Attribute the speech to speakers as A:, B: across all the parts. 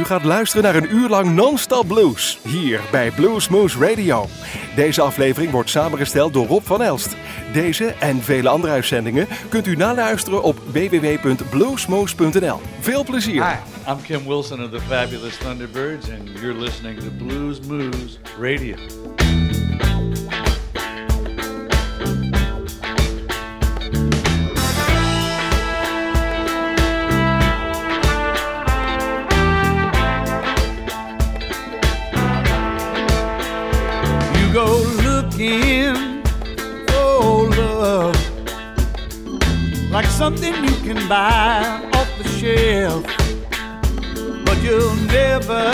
A: U gaat luisteren naar een uur lang non-stop blues. Hier bij Bluesmoose Radio. Deze aflevering wordt samengesteld door Rob van Elst. Deze en vele andere uitzendingen kunt u naluisteren op www.bluesmoose.nl. Veel plezier.
B: Hi, I'm Kim Wilson of the Fabulous Thunderbirds, and you're listening to Blues Moose Radio. Something you can buy off the shelf, but you'll never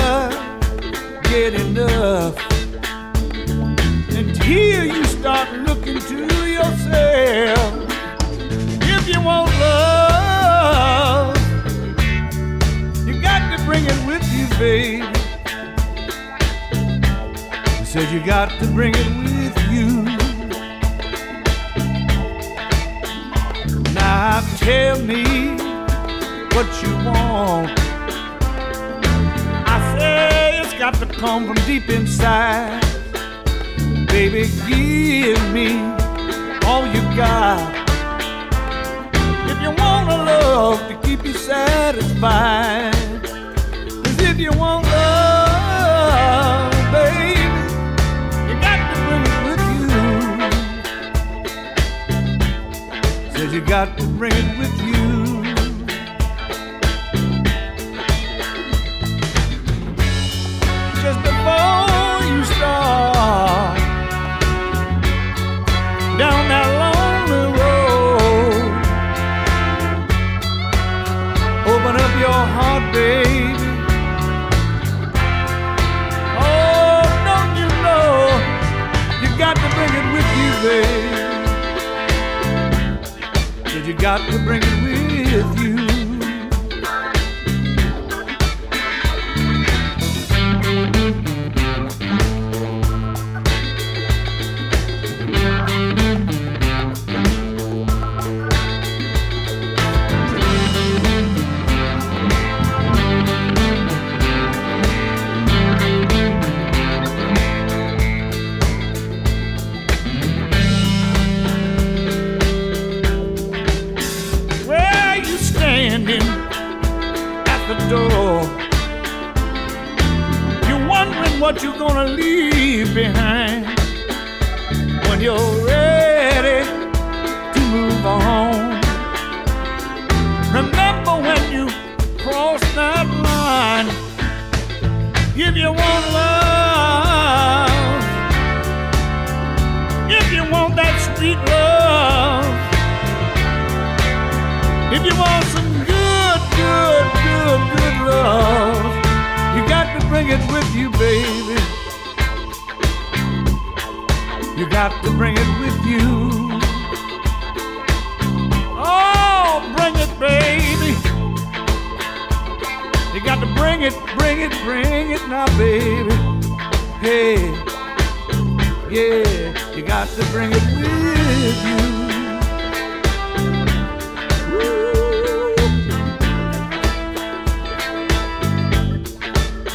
B: get enough until you start looking to yourself. If you want love, you got to bring it with you, baby. I said you got to bring it with you. Now tell me what you want. I say it's got to come from deep inside. Baby, give me all you got. If you want a love to keep you satisfied, 'cause if you want love, got to bring it with you. Got to bring it got to bring it with you.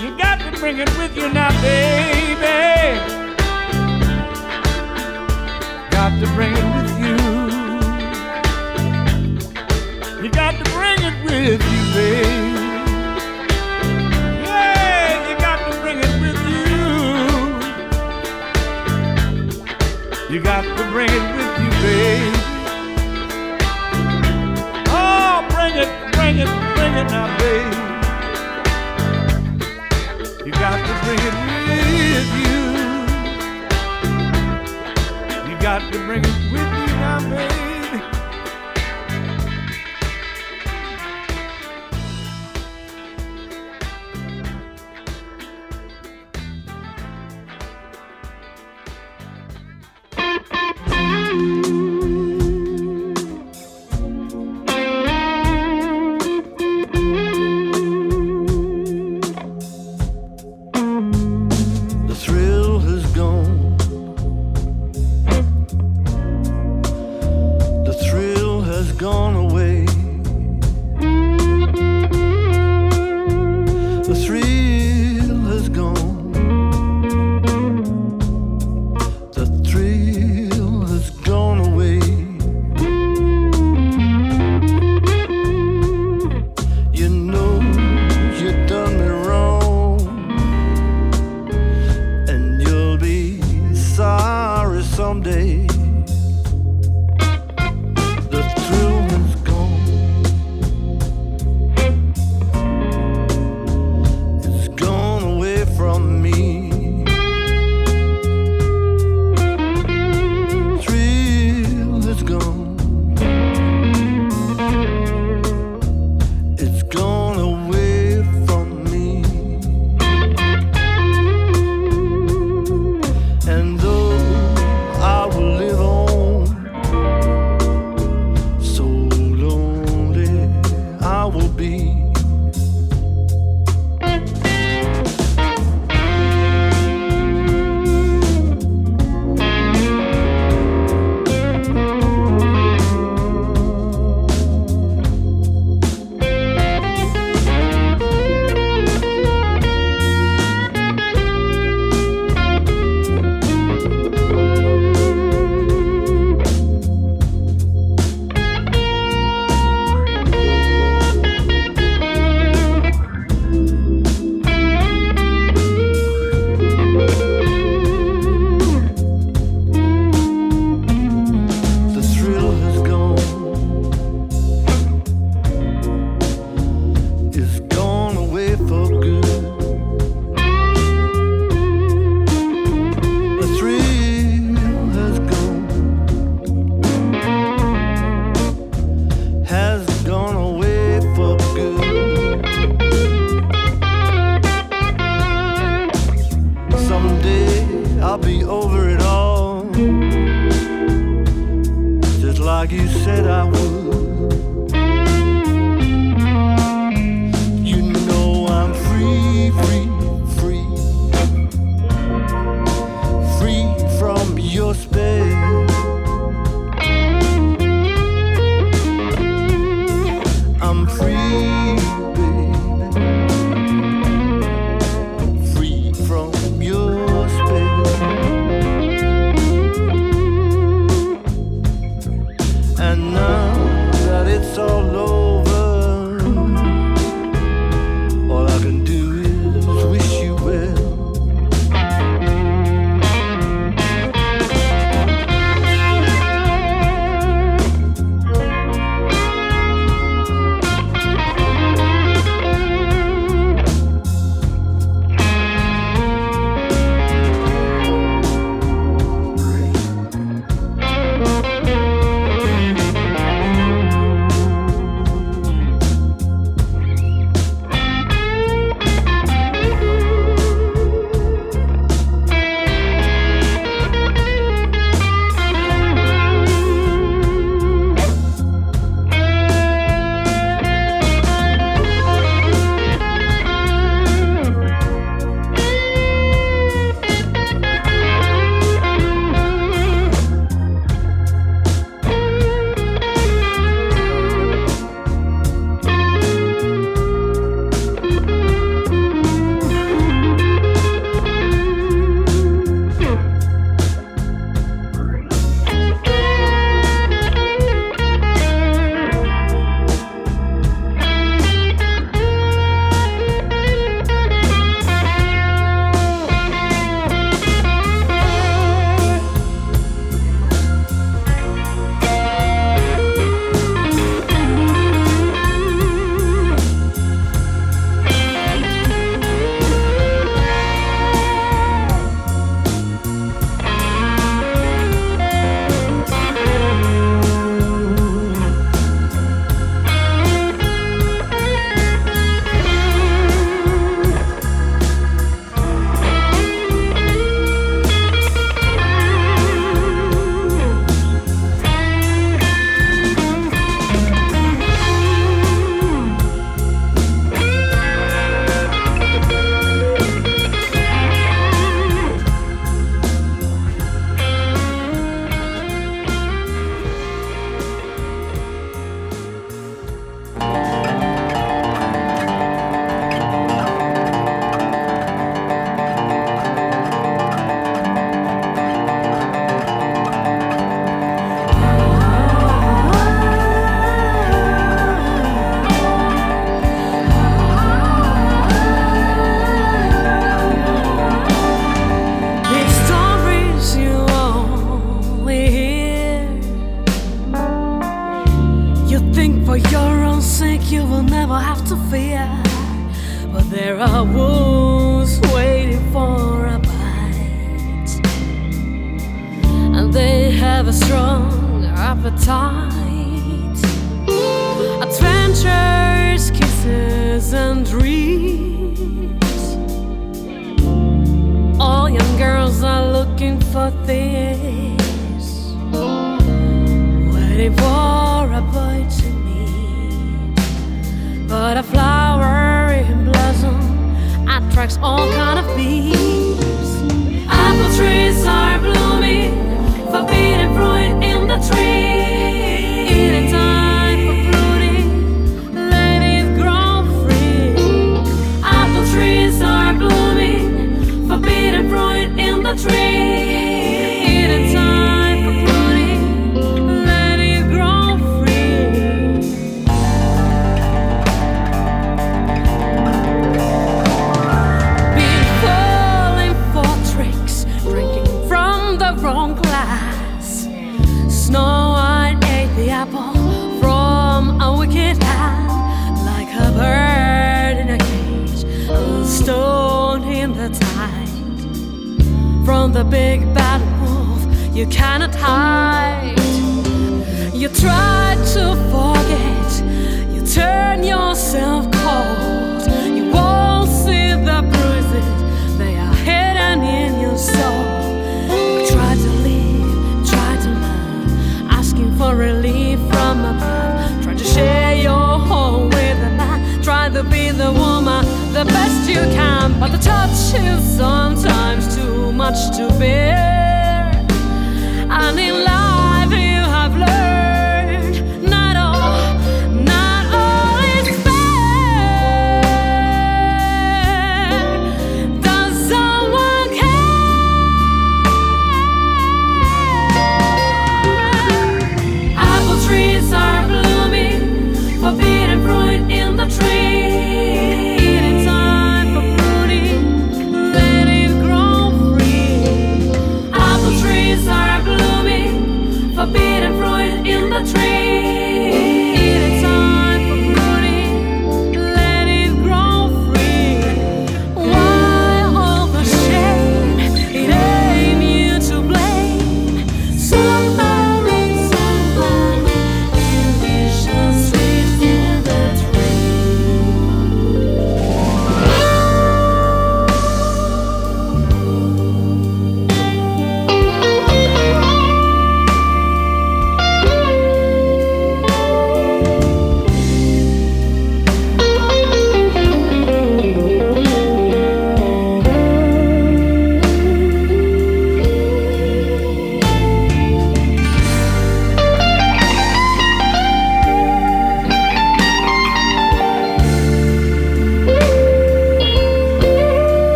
B: You got to bring it with you now, baby. Got to bring it bring it with you, baby. Oh, bring it, bring it, bring it now, baby. You got to bring it with you. You got to bring it
C: tracks all kind of bees. Apple trees are. is sometimes too much to bear.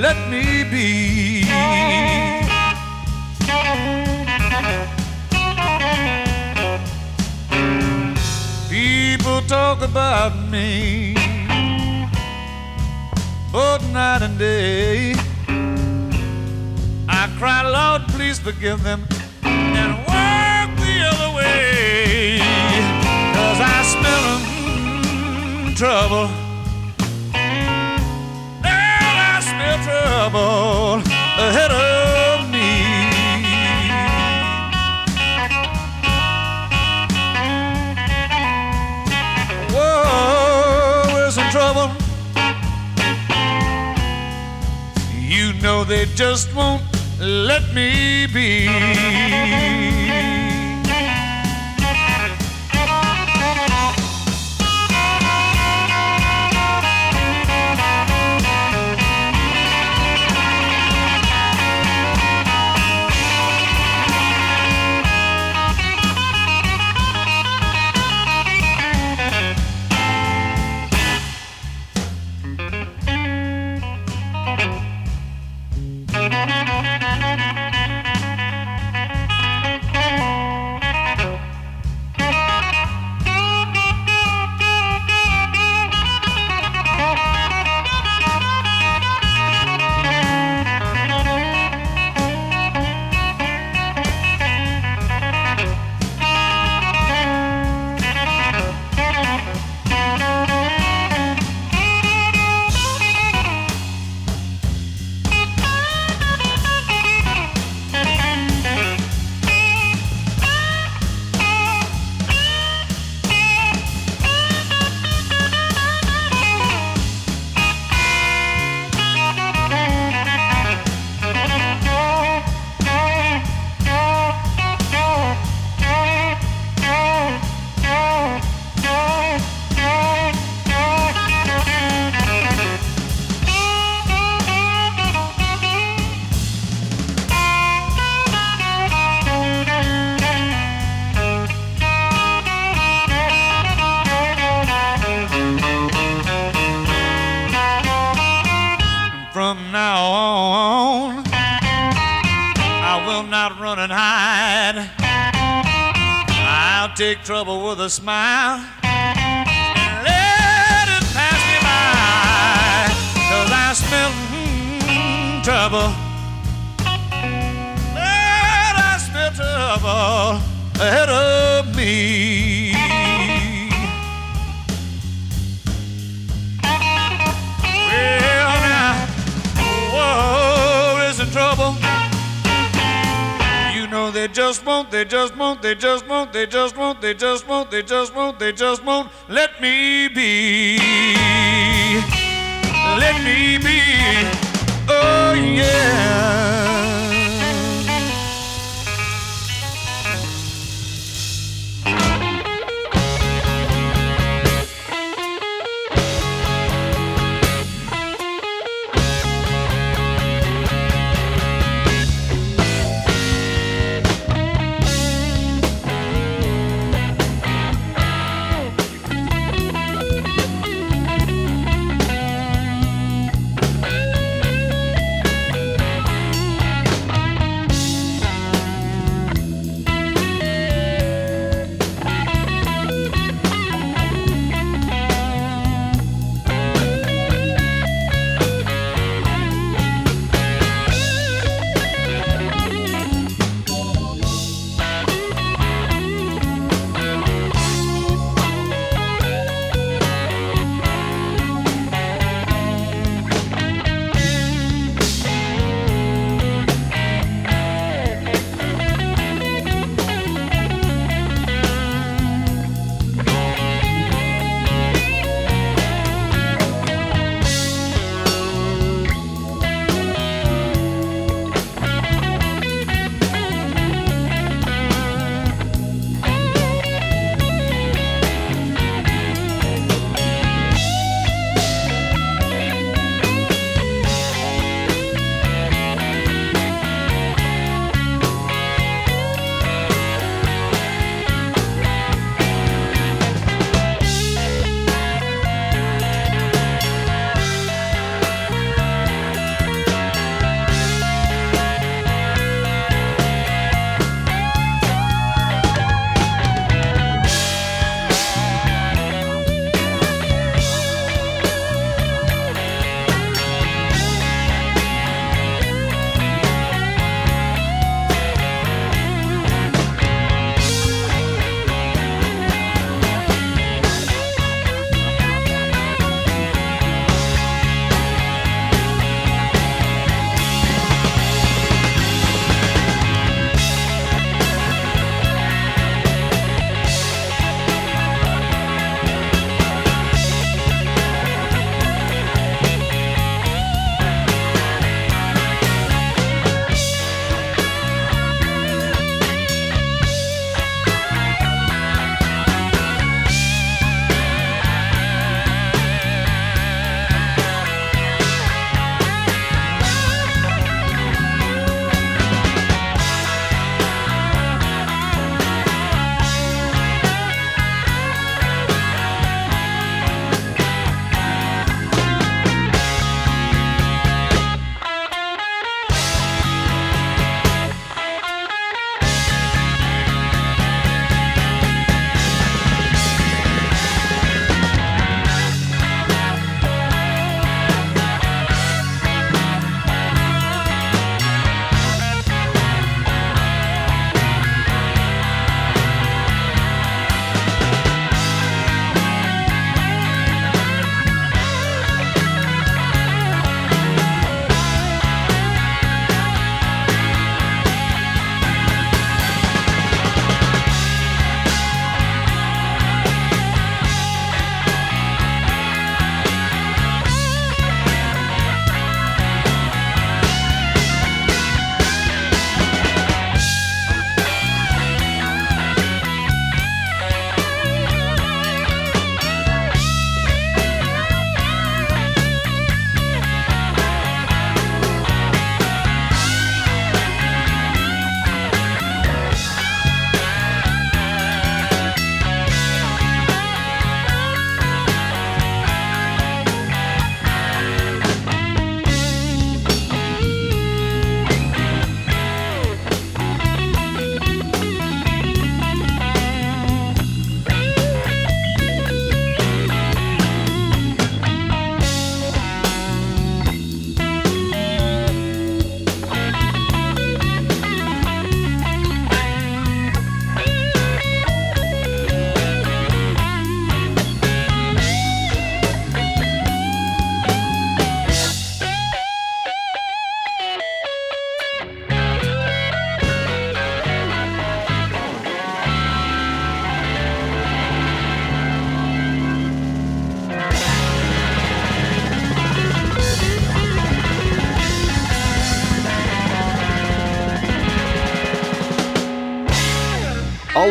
C: Let
D: me be. People talk about me both night and day. I cry, Lord, please forgive them and walk the other way. Cause I smell mm, trouble. Trouble ahead of me. Whoa, there's some trouble. You know they just won't let me be. Trouble with a smile just won't, they just won't, they just won't, they just won't, they just won't, they just won't let me be. Let me be. Oh, yeah.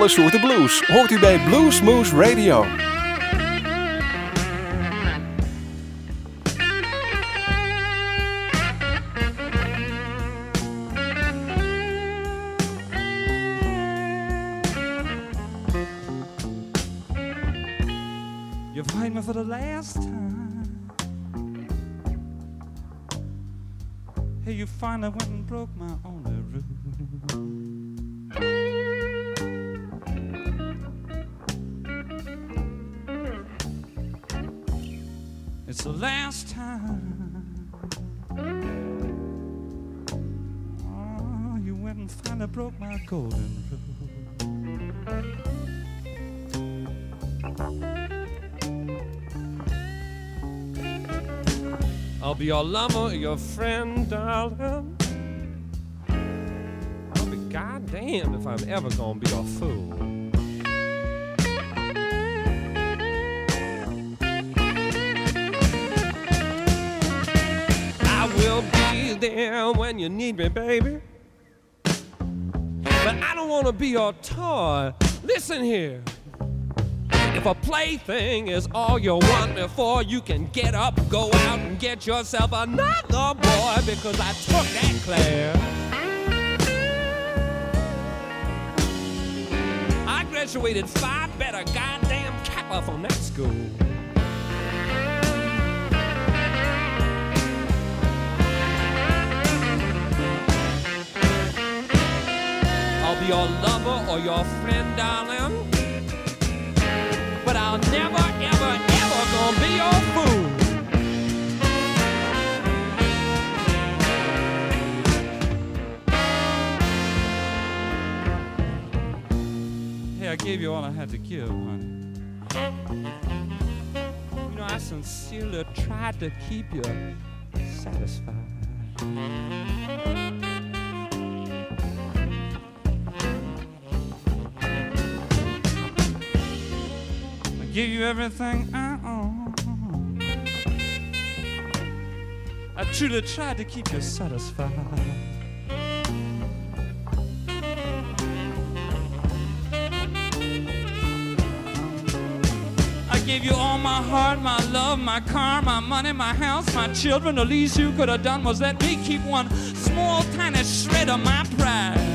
A: Soorten blues hoort u bij Blues Moose Radio.
E: Went and finally broke my golden rule.
F: I'll be your lover, your friend, darling. I'll be goddamn if I'm ever gonna be a fool. I will be there when you need me, baby. But I don't wanna be your toy. Listen here. If a plaything is all you want before you can get up, go out, and get yourself another boy because I took that class. I graduated Phi Beta goddamn Kappa from that school. Your lover or your friend, darling but I'll never, ever, ever gonna be your fool.
E: Hey, I gave you all I had to give, honey. You know, I sincerely tried to keep you satisfied. Give you everything I own. I truly tried to keep you satisfied. I gave you all my heart, my love, my car, my money, my house, my children. The least you could have done was let me keep one small, tiny shred of my pride.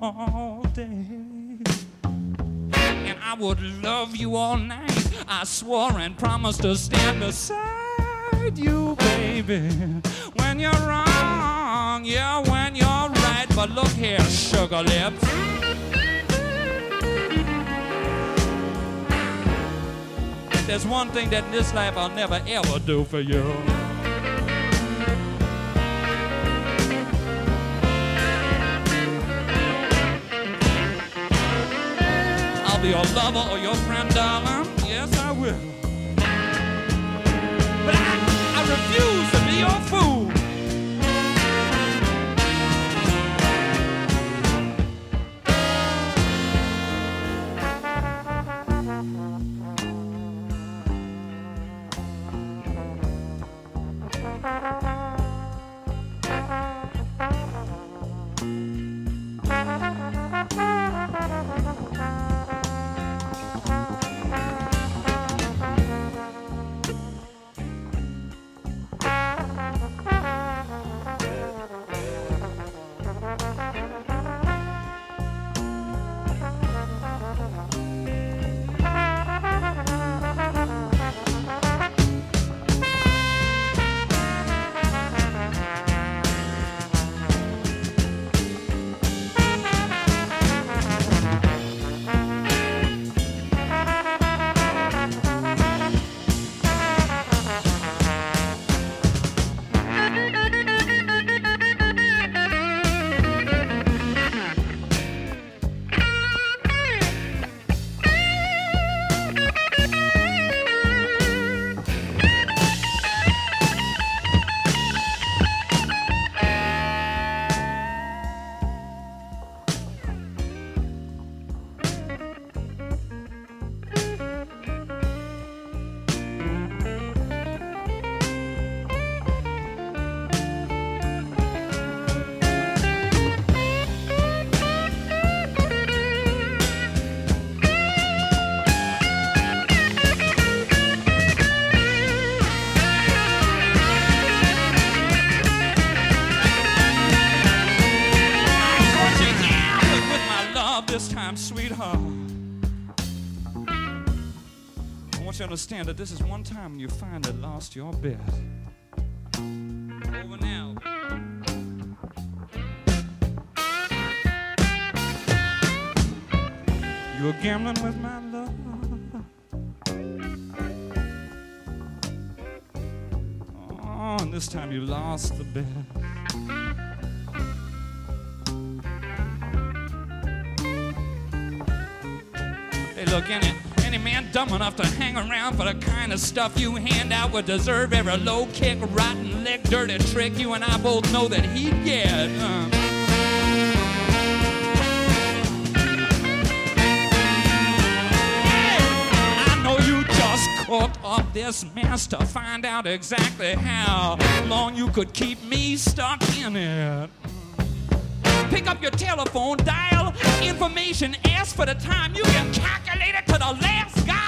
E: All day. And I would love you all night. I swore and promised to stand beside you, baby. When you're wrong, yeah, when you're right. But look here, sugar lips. There's one thing that in this life I'll never ever do for you. I'll be your lover or your friend, darling. Yes, I will. But I, I refuse to be your fool. Understand that this is one time when you finally lost your bet. Over now. You're gambling with my love. Oh, and this time you lost the bet. Dumb enough to hang around for the kind of stuff you hand out would deserve every low kick, rotten lick, dirty trick you and I both know that he'd get. Uh. I know you just cooked up this mess to find out exactly how long you could keep me stuck in it. Pick up your telephone, dial information, ask for the time. You can calculate it to the last goddamn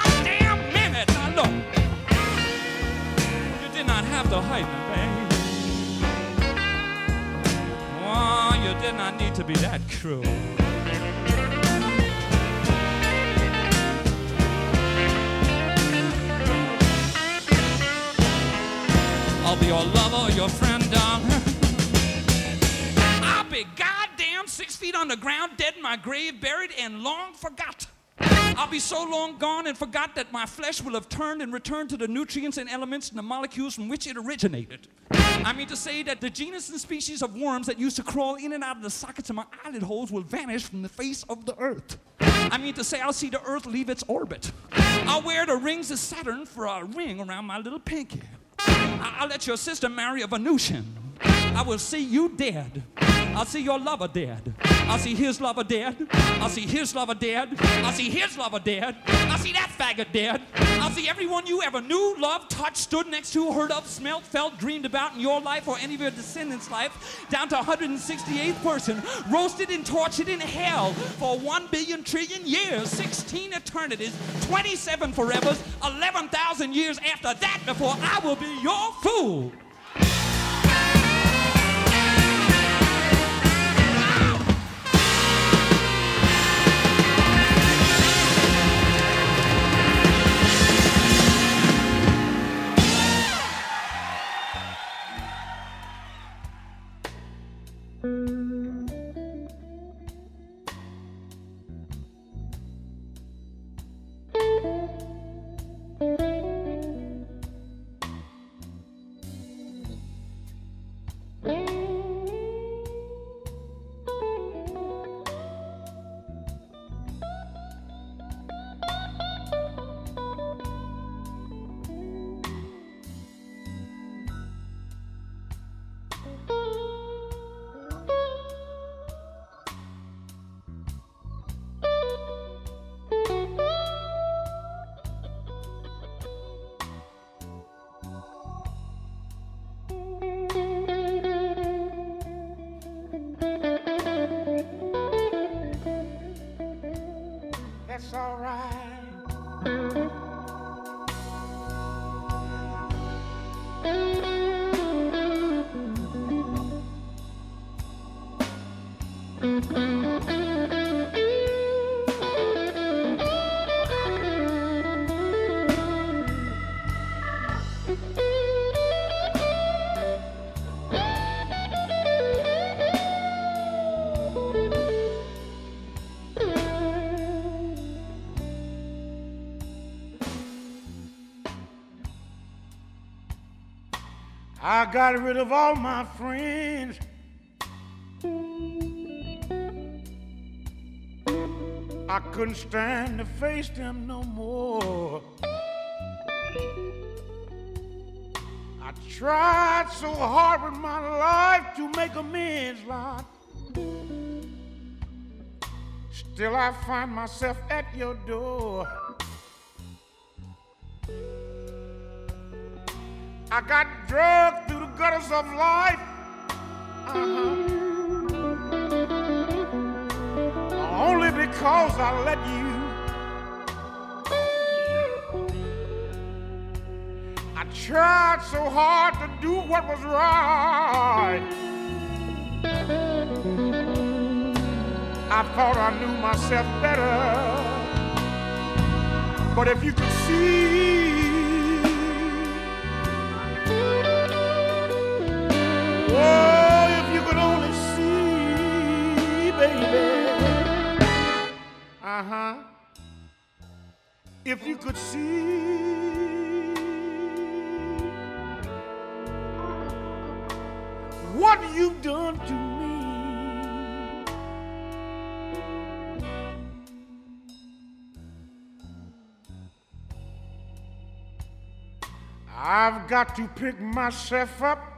E: have to hide babe. Oh, you did not need to be that cruel. I'll be your lover, your friend, darling. I'll be goddamn six feet on the ground, dead in my grave, buried and long forgot. I'll be so long gone and forgot that my flesh will have turned and returned to the nutrients and elements and the molecules from which it originated. I mean to say that the genus and species of worms that used to crawl in and out of the sockets of my eyelid holes will vanish from the face of the earth. I mean to say I'll see the earth leave its orbit. I'll wear the rings of Saturn for a ring around my little pinky. I- I'll let your sister marry a Venusian. I will see you dead. I'll see your lover dead. I'll see his lover dead. I'll see his lover dead. I'll see his lover dead. I'll see that faggot dead. I'll see everyone you ever knew, loved, touched, stood next to, heard of, smelt, felt, dreamed about in your life or any of your descendants' life, down to 168th person, roasted and tortured in hell for 1 billion trillion years, 16 eternities, 27 forevers, 11,000 years after that before I will be your fool.
G: I got rid of all my friends. I couldn't stand to face them no more. I tried so hard with my life to make amends, Lord. Still, I find myself at your door. I got drugged gutters of life. Uh-huh. Only because I let you. I tried so hard to do what was right. I thought I knew myself better. But if you could see, Oh, if you could only see, baby. Uh-huh. If you could see. What you've done to me. I've got to pick myself up.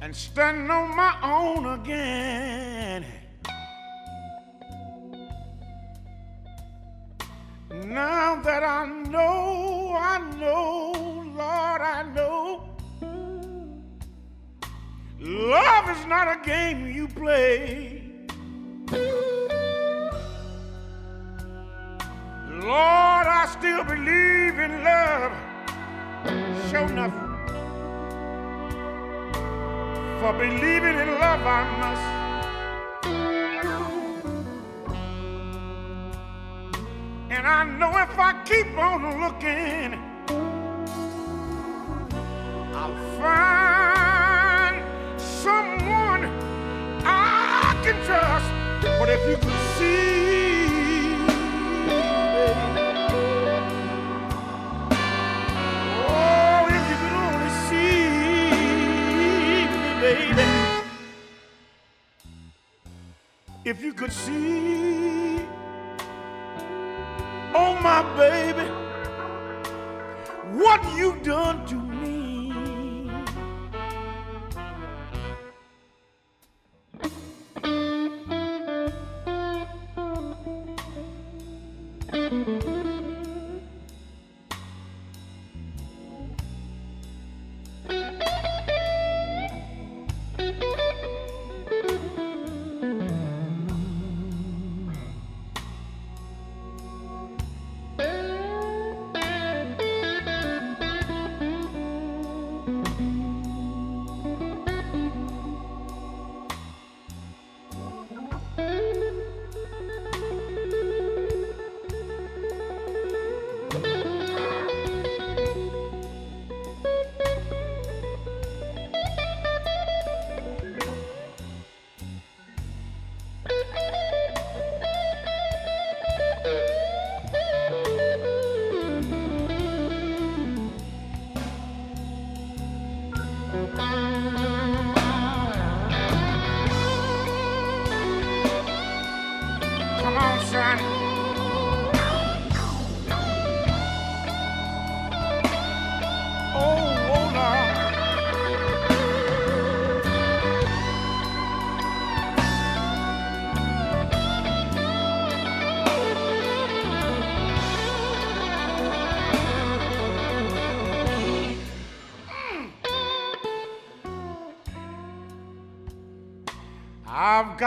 G: And stand on my own again. Now that I know, I know, Lord, I know. Love is not a game you play. Lord, I still believe in love. Show nothing. For believing in love, I must. And I know if I keep on looking, I'll find someone I can trust. But if you could see, If you could see, oh my baby, what you've done to me.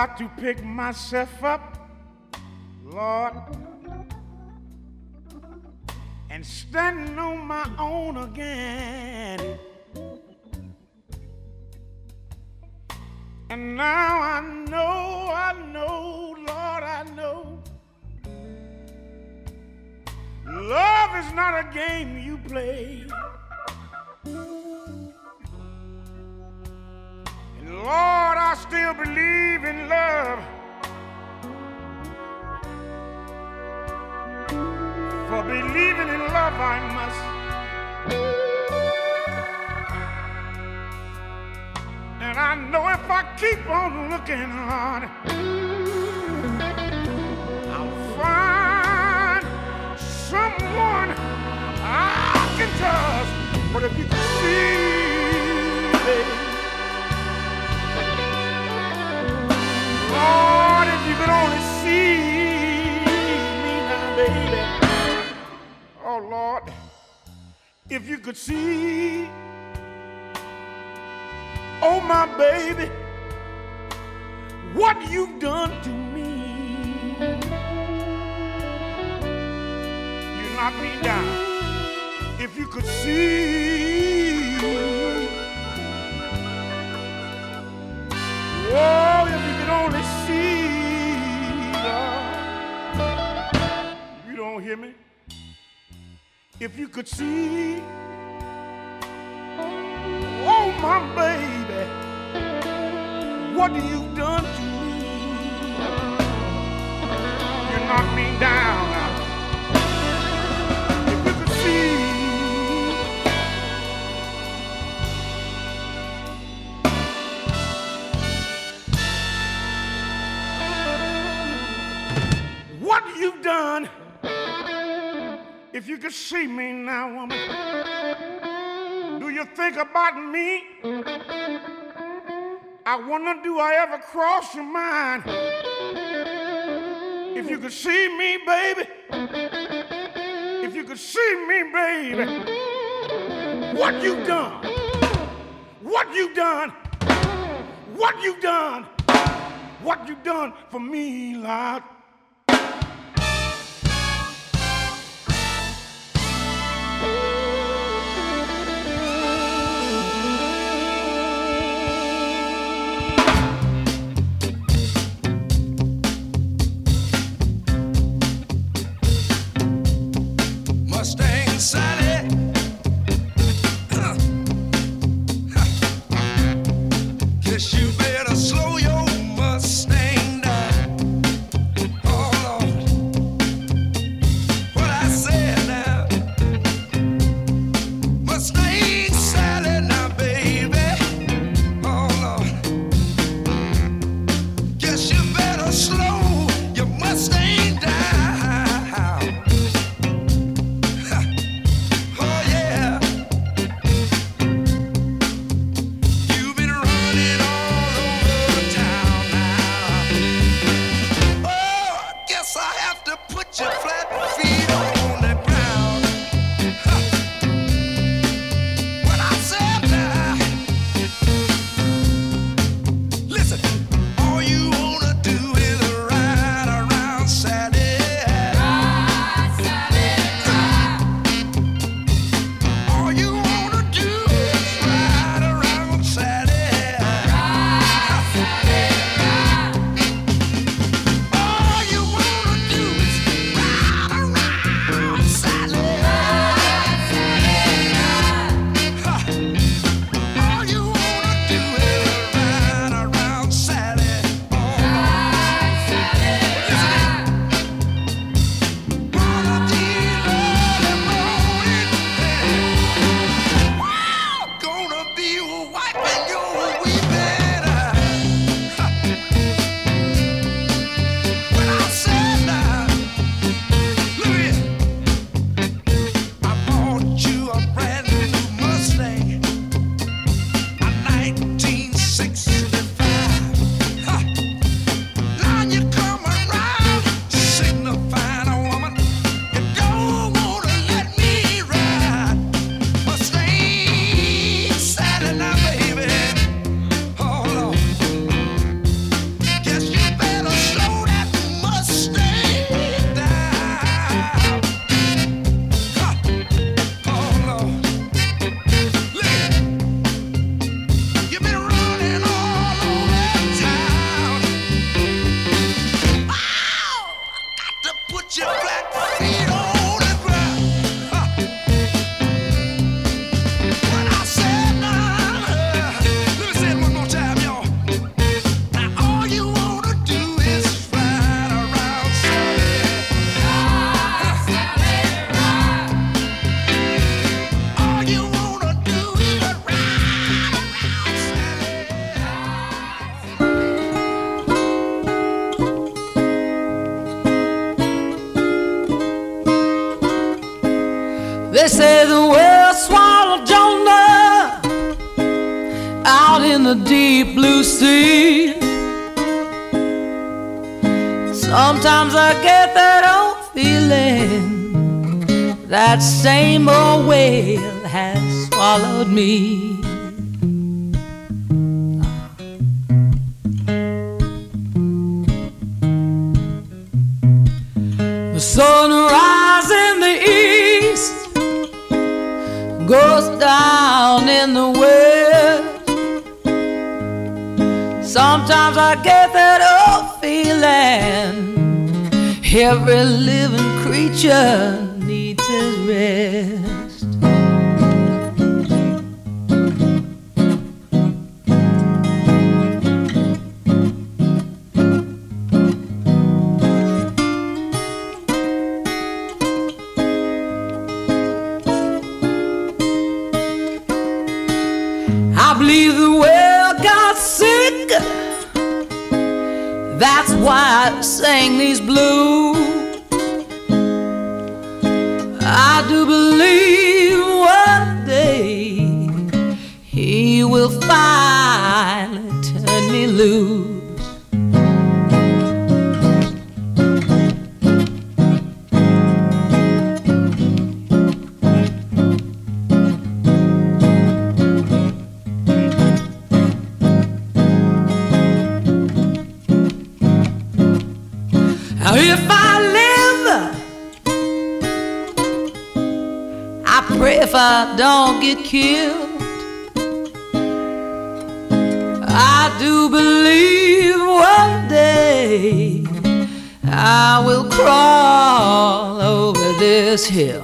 G: Got to pick myself up, Lord, and stand on my own again. And now I know, I know, Lord, I know. Love is not a game you play. Lord, I still believe in love. For believing in love, I must. And I know if I keep on looking, Lord, I'll find someone I can trust. But if you could see, baby, Lord, if you could only see me now, baby. Oh, Lord, if you could see, oh, my baby, what you've done to me. You knocked me down. If you could see,
H: If you could see, oh my baby, what you've done to me. You knocked me down. If you could see me now, woman, do you think about me? I wonder, do I ever cross your mind? If you could see me, baby, if you could see me, baby, what you done? What you done? What you done? What you done for me, Lord?
I: These
J: blues. Get killed. I do believe one day I will crawl over this hill.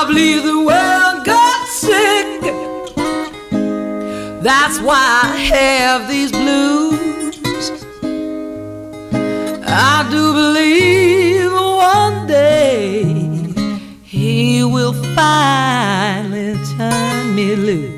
J: I believe the world got sick. That's why I have these blues. I do believe one day he will finally turn me loose.